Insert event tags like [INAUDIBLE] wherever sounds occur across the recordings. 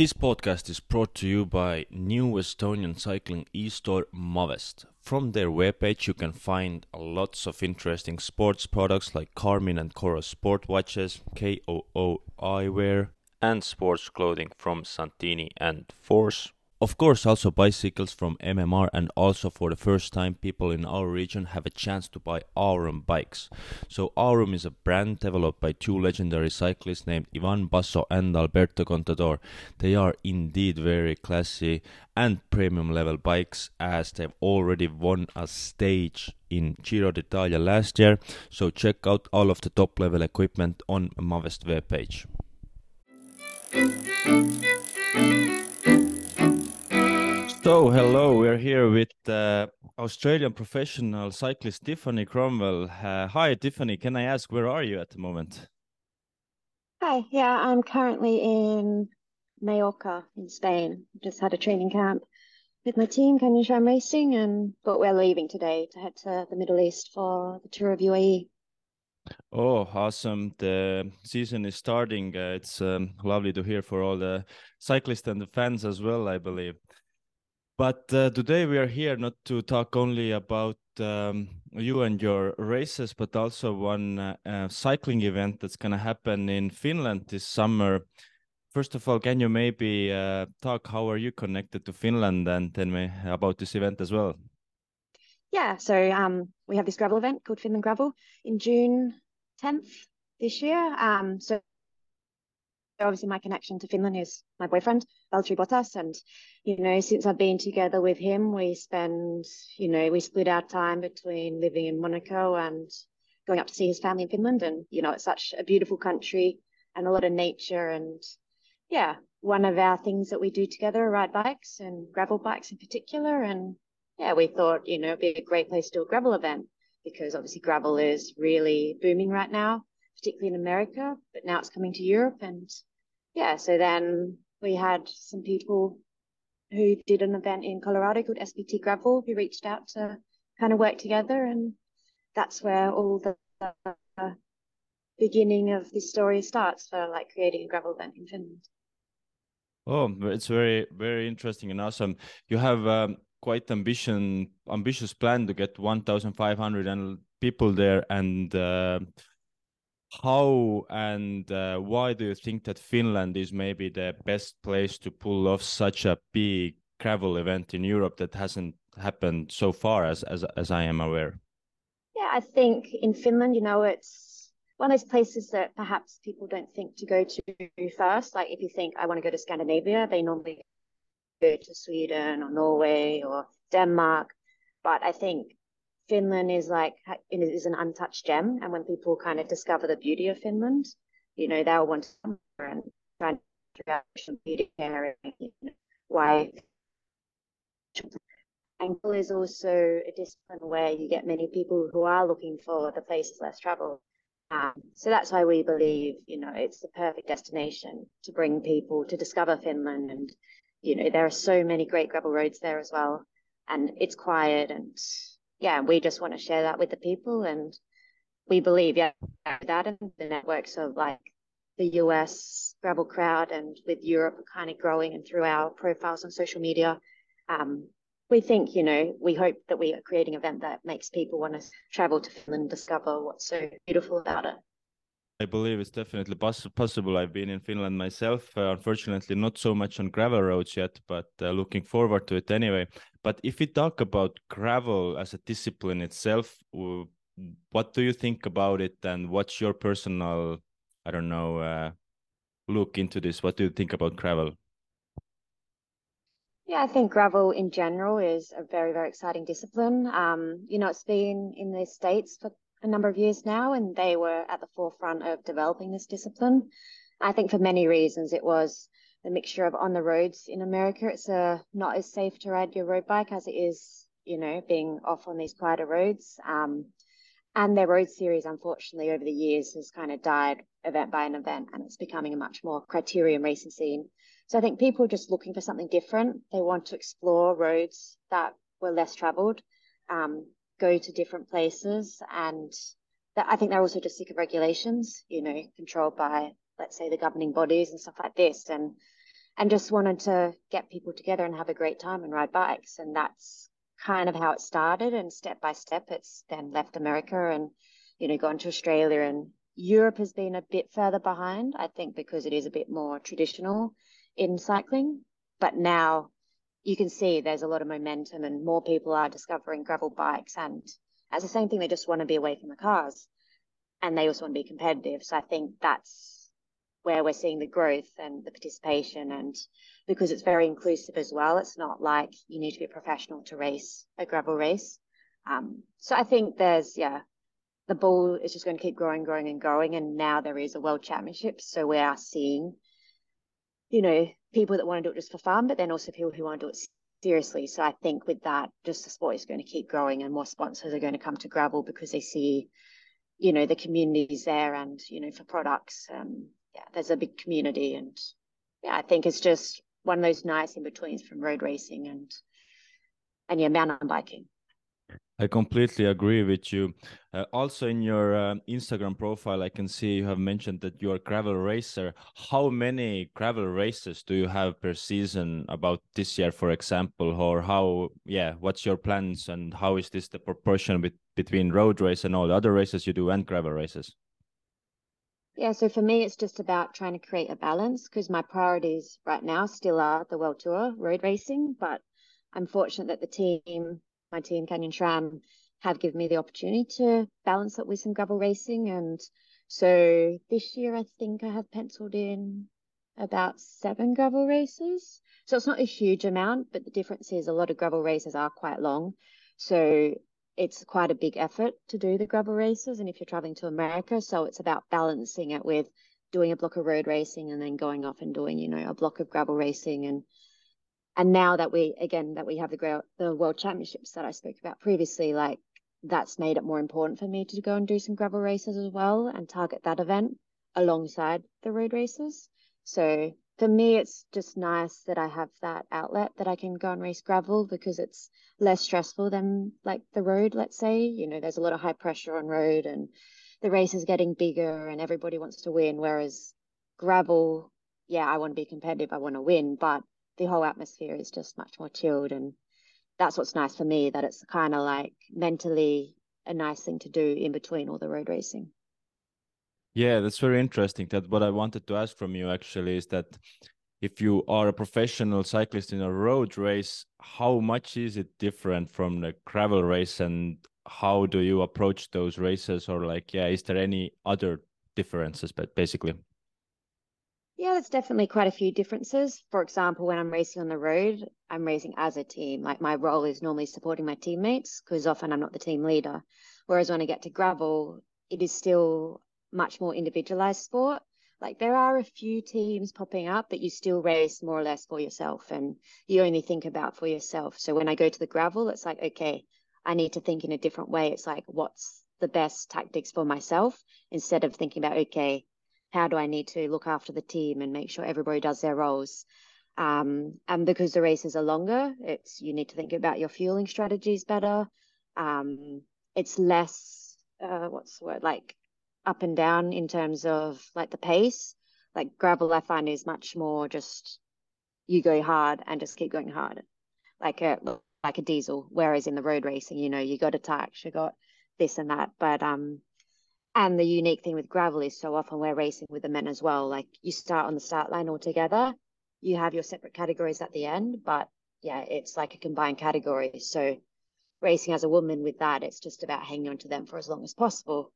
This podcast is brought to you by new Estonian cycling e-store Mavest. From their webpage you can find lots of interesting sports products like Garmin and Coros sport watches, KOO eyewear, and sports clothing from Santini and Force. Of course, also bicycles from MMR, and also for the first time, people in our region have a chance to buy Aurum bikes. So, Aurum is a brand developed by two legendary cyclists named Ivan Basso and Alberto Contador. They are indeed very classy and premium level bikes, as they've already won a stage in Giro d'Italia last year. So, check out all of the top level equipment on Mavest webpage. So, hello, we're here with uh, Australian professional cyclist Tiffany Cromwell. Uh, hi, Tiffany. Can I ask, where are you at the moment? Hi, yeah, I'm currently in Mallorca in Spain. Just had a training camp with my team, Canyon SRAM Racing, and but we're leaving today to head to the Middle East for the tour of UAE. Oh, awesome. The season is starting. Uh, it's um, lovely to hear for all the cyclists and the fans as well, I believe. But uh, today we are here not to talk only about um, you and your races, but also one uh, uh, cycling event that's going to happen in Finland this summer. First of all, can you maybe uh, talk how are you connected to Finland and then about this event as well? Yeah, so um, we have this gravel event called Finland Gravel in June 10th this year. Um, so obviously my connection to Finland is my boyfriend, Valtteri Bottas. And, you know, since I've been together with him, we spend, you know, we split our time between living in Monaco and going up to see his family in Finland. And, you know, it's such a beautiful country and a lot of nature. And yeah, one of our things that we do together are ride bikes and gravel bikes in particular. And yeah, we thought, you know, it'd be a great place to do a gravel event because obviously gravel is really booming right now particularly in America, but now it's coming to Europe. And yeah, so then we had some people who did an event in Colorado called SBT Gravel who reached out to kind of work together. And that's where all the beginning of the story starts for like creating a gravel event in Finland. Oh, it's very, very interesting and awesome. You have um, quite ambition, ambitious plan to get 1,500 people there and uh, how and uh, why do you think that Finland is maybe the best place to pull off such a big travel event in Europe that hasn't happened so far as as as I am aware? Yeah, I think in Finland, you know, it's one of those places that perhaps people don't think to go to first. Like if you think I want to go to Scandinavia, they normally go to Sweden or Norway or Denmark. But I think Finland is like is an untouched gem, and when people kind of discover the beauty of Finland, you know they'll want to come and try and figure out beauty there, why. Ankle is also a discipline where you get many people who are looking for the places less traveled. Um, so that's why we believe, you know, it's the perfect destination to bring people to discover Finland. And, you know, there are so many great gravel roads there as well. And it's quiet and yeah, we just want to share that with the people. And we believe, yeah, that and the networks of like the US gravel crowd and with Europe kind of growing and through our profiles on social media. Um, we think, you know, we hope that we are creating an event that makes people want to travel to Finland and discover what's so beautiful about it. I believe it's definitely poss- possible. I've been in Finland myself. Uh, unfortunately, not so much on gravel roads yet, but uh, looking forward to it anyway. But if we talk about gravel as a discipline itself, what do you think about it, and what's your personal, I don't know, uh, look into this? What do you think about gravel? Yeah, I think gravel in general is a very, very exciting discipline. Um, you know, it's been in the States for a number of years now, and they were at the forefront of developing this discipline. I think for many reasons, it was the mixture of on the roads in America. It's uh, not as safe to ride your road bike as it is, you know, being off on these quieter roads. Um, and their road series, unfortunately, over the years has kind of died event by an event, and it's becoming a much more criterium racing scene. So I think people are just looking for something different. They want to explore roads that were less traveled. Um, go to different places and that I think they're also just sick of regulations, you know, controlled by let's say the governing bodies and stuff like this. And and just wanted to get people together and have a great time and ride bikes. And that's kind of how it started. And step by step, it's then left America and, you know, gone to Australia. And Europe has been a bit further behind, I think, because it is a bit more traditional in cycling. But now you can see there's a lot of momentum and more people are discovering gravel bikes. And as the same thing, they just want to be away from the cars and they also want to be competitive. So I think that's where we're seeing the growth and the participation and because it's very inclusive as well. It's not like you need to be a professional to race a gravel race. Um, so I think there's, yeah, the ball is just going to keep growing, growing and growing. And now there is a world championship. So we are seeing, you know, people that want to do it just for fun, but then also people who want to do it seriously. So I think with that, just the sport is going to keep growing and more sponsors are going to come to gravel because they see, you know, the communities there and, you know, for products. Um, yeah, there's a big community and yeah, I think it's just one of those nice in betweens from road racing and and yeah, mountain biking. I completely agree with you. Uh, also, in your uh, Instagram profile, I can see you have mentioned that you're a gravel racer. How many gravel races do you have per season about this year, for example? Or how, yeah, what's your plans and how is this the proportion with, between road race and all the other races you do and gravel races? Yeah, so for me, it's just about trying to create a balance because my priorities right now still are the World Tour road racing, but I'm fortunate that the team my team, Canyon SRAM, have given me the opportunity to balance it with some gravel racing. And so this year, I think I have penciled in about seven gravel races. So it's not a huge amount, but the difference is a lot of gravel races are quite long. So it's quite a big effort to do the gravel races. And if you're traveling to America, so it's about balancing it with doing a block of road racing and then going off and doing, you know, a block of gravel racing and and now that we again that we have the the world championships that I spoke about previously, like that's made it more important for me to go and do some gravel races as well and target that event alongside the road races. So for me, it's just nice that I have that outlet that I can go and race gravel because it's less stressful than like the road, let's say. You know, there's a lot of high pressure on road and the race is getting bigger and everybody wants to win. Whereas gravel, yeah, I want to be competitive, I want to win, but the whole atmosphere is just much more chilled and that's what's nice for me that it's kind of like mentally a nice thing to do in between all the road racing. Yeah that's very interesting that what i wanted to ask from you actually is that if you are a professional cyclist in a road race how much is it different from the gravel race and how do you approach those races? Or like yeah is there any other differences but basically yeah, there's definitely quite a few differences. For example, when I'm racing on the road, I'm racing as a team. Like my role is normally supporting my teammates because often I'm not the team leader. Whereas when I get to gravel, it is still much more individualized sport. Like there are a few teams popping up, but you still race more or less for yourself and you only think about for yourself. So when I go to the gravel, it's like, okay, I need to think in a different way. It's like, what's the best tactics for myself instead of thinking about, okay, how do I need to look after the team and make sure everybody does their roles. Um, and because the races are longer, it's you need to think about your fueling strategies better. Um, it's less uh, what's the word like up and down in terms of like the pace. Like gravel, I find is much more just you go hard and just keep going hard, like a like a diesel. Whereas in the road racing, you know, you got a tax, you got this and that. But um, and the unique thing with gravel is so often we're racing with the men as well. Like you start on the start line all together, you have your separate categories at the end, but yeah, it's like a combined category. So racing as a woman with that, it's just about hanging on to them for as long as possible.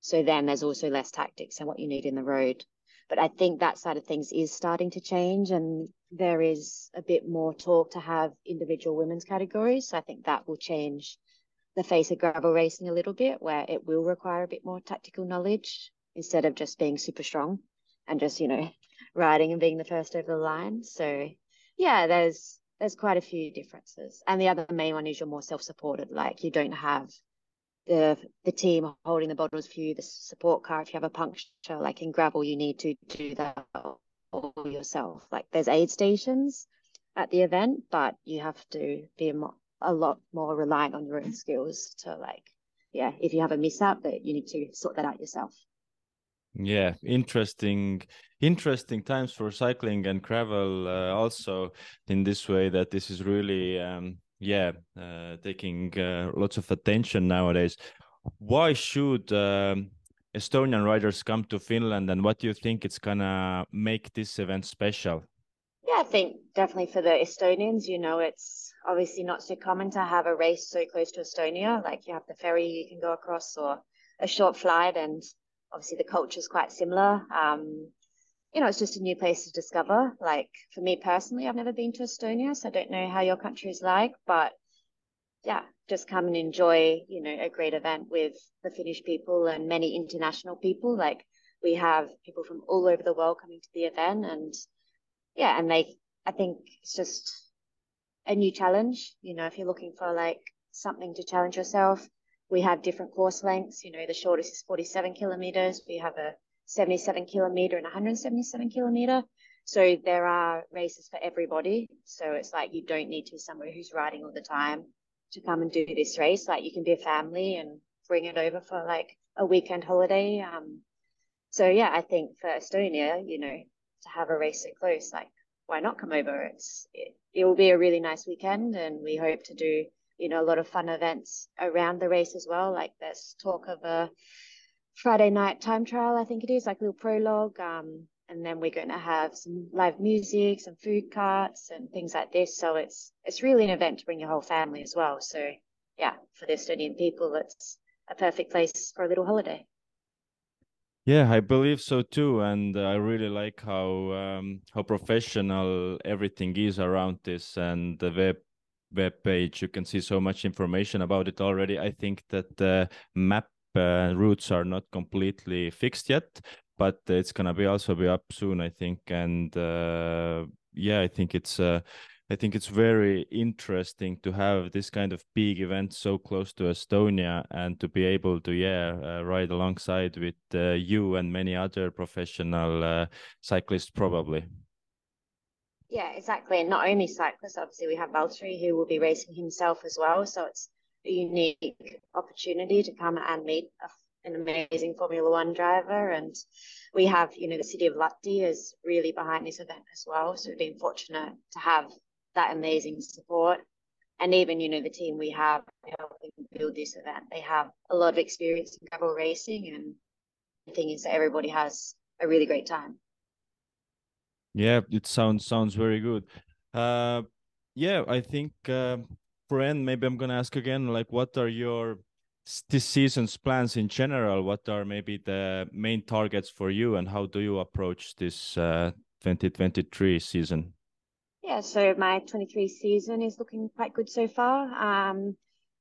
So then there's also less tactics and what you need in the road. But I think that side of things is starting to change and there is a bit more talk to have individual women's categories. So I think that will change the face of gravel racing a little bit, where it will require a bit more tactical knowledge instead of just being super strong and just you know [LAUGHS] riding and being the first over the line. So yeah, there's there's quite a few differences, and the other main one is you're more self-supported. Like you don't have the the team holding the bottles for you, the support car. If you have a puncture, like in gravel, you need to do that all yourself. Like there's aid stations at the event, but you have to be a a lot more reliant on your own skills to like, yeah, if you have a mishap that you need to sort that out yourself. Yeah, interesting, interesting times for cycling and travel. Uh, also, in this way, that this is really, um, yeah, uh, taking uh, lots of attention nowadays. Why should um, Estonian riders come to Finland, and what do you think it's gonna make this event special? Yeah, I think definitely for the Estonians, you know, it's obviously not so common to have a race so close to Estonia. Like you have the ferry you can go across or a short flight, and obviously the culture is quite similar. Um, you know, it's just a new place to discover. Like for me personally, I've never been to Estonia, so I don't know how your country is like, but yeah, just come and enjoy, you know, a great event with the Finnish people and many international people. Like we have people from all over the world coming to the event and yeah, and they, I think it's just a new challenge. You know, if you're looking for like something to challenge yourself, we have different course lengths. You know, the shortest is 47 kilometers. We have a 77 kilometer and 177 kilometer. So there are races for everybody. So it's like you don't need to be somebody who's riding all the time to come and do this race. Like you can be a family and bring it over for like a weekend holiday. Um, so yeah, I think for Estonia, you know, to have a race so close, like why not come over? It's it, it will be a really nice weekend, and we hope to do you know a lot of fun events around the race as well. Like there's talk of a Friday night time trial, I think it is, like a little prologue. Um, and then we're going to have some live music, some food carts, and things like this. So it's it's really an event to bring your whole family as well. So yeah, for the Estonian people, it's a perfect place for a little holiday. Yeah, I believe so too, and I really like how um, how professional everything is around this, and the web web page. You can see so much information about it already. I think that the map uh, routes are not completely fixed yet, but it's gonna be also be up soon, I think. And uh, yeah, I think it's uh, I think it's very interesting to have this kind of big event so close to Estonia and to be able to, yeah, uh, ride alongside with uh, you and many other professional uh, cyclists, probably. Yeah, exactly. And not only cyclists, obviously, we have Valtteri who will be racing himself as well. So it's a unique opportunity to come and meet an amazing Formula One driver. And we have, you know, the city of Lahti is really behind this event as well. So we've been fortunate to have that amazing support. And even, you know, the team we have helping build this event, they have a lot of experience in gravel racing. And the thing is that everybody has a really great time. Yeah, it sounds sounds very good. Uh, yeah, I think uh, for end, maybe I'm gonna ask again, like, what are your this season's plans in general? What are maybe the main targets for you, and how do you approach this uh, 2023 season? Yeah, so my 23 season is looking quite good so far. Um,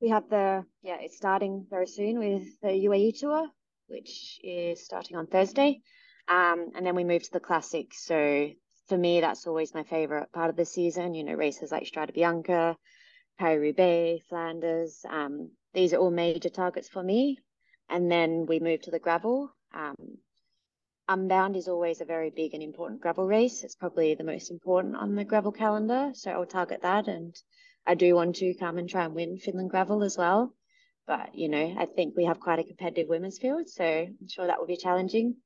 we have the, yeah, it's starting very soon with the UAE tour, which is starting on Thursday. Um, and then we move to the classic. So for me, that's always my favorite part of the season. You know, races like Strade Bianche, Paris Roubaix, Flanders. Um, these are all major targets for me. And then we move to the gravel. Um, Unbound is always a very big and important gravel race. It's probably the most important on the gravel calendar. So I'll target that. And I do want to come and try and win Finland gravel as well. But, you know, I think we have quite a competitive women's field. So I'm sure that will be challenging.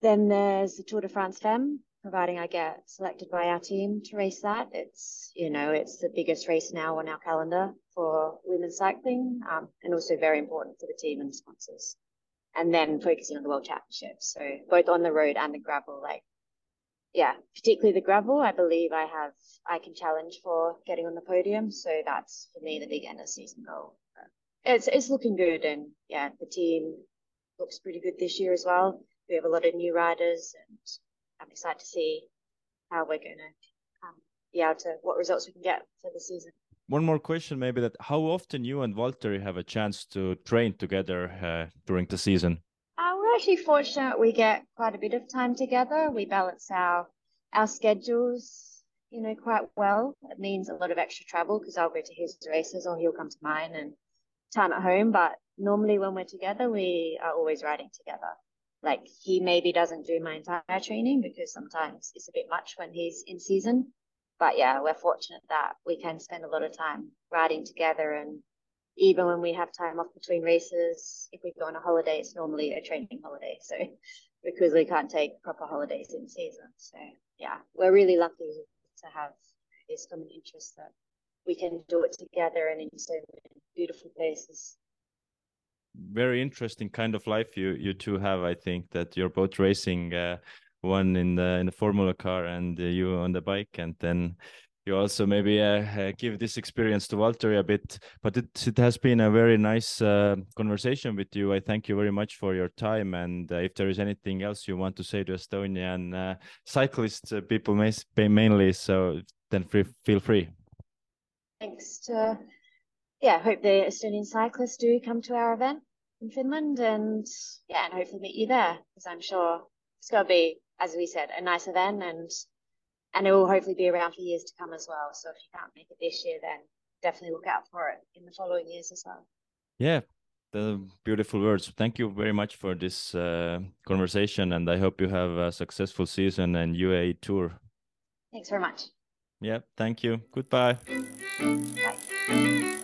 Then there's the Tour de France Femme, providing I get selected by our team to race that. It's, you know, it's the biggest race now on our calendar for women's cycling um, and also very important for the team and sponsors and then focusing on the world championships. So both on the road and the gravel, like yeah, particularly the gravel, I believe I have I can challenge for getting on the podium. So that's for me the big end of season goal. It's it's looking good and yeah, the team looks pretty good this year as well. We have a lot of new riders and I'm excited to see how we're gonna um, be able to what results we can get for the season one more question maybe that how often you and Valtteri have a chance to train together uh, during the season? Uh, we're actually fortunate we get quite a bit of time together. We balance our our schedules, you know, quite well. It means a lot of extra travel because I'll go to his races or he'll come to mine and time at home. But normally when we're together, we are always riding together. Like he maybe doesn't do my entire training because sometimes it's a bit much when he's in season but yeah, we're fortunate that we can spend a lot of time riding together and even when we have time off between races, if we go on a holiday, it's normally a training holiday. So [LAUGHS] because we can't take proper holidays in season. So yeah, we're really lucky to have this common interest that we can do it together and in so many beautiful places. Very interesting kind of life you you two have. I think that you're both racing, uh, one in the in the Formula car and uh, you on the bike, and then you also maybe uh, uh, give this experience to Valtteri a bit. But it, it has been a very nice uh, conversation with you. I thank you very much for your time. And uh, if there is anything else you want to say to Estonian uh, cyclists, people may, mainly, so then free, feel free. Thanks. To, yeah, hope the Estonian cyclists do come to our event in Finland, and yeah, and hopefully meet you there because I'm sure it's going to be, as we said, a nice event and and it will hopefully be around for years to come as well. So if you can't make it this year, then definitely look out for it in the following years as well. Yeah, the beautiful words. Thank you very much for this uh, conversation, and I hope you have a successful season and UAE tour. Thanks very much. Yeah, thank you. Goodbye. Bye.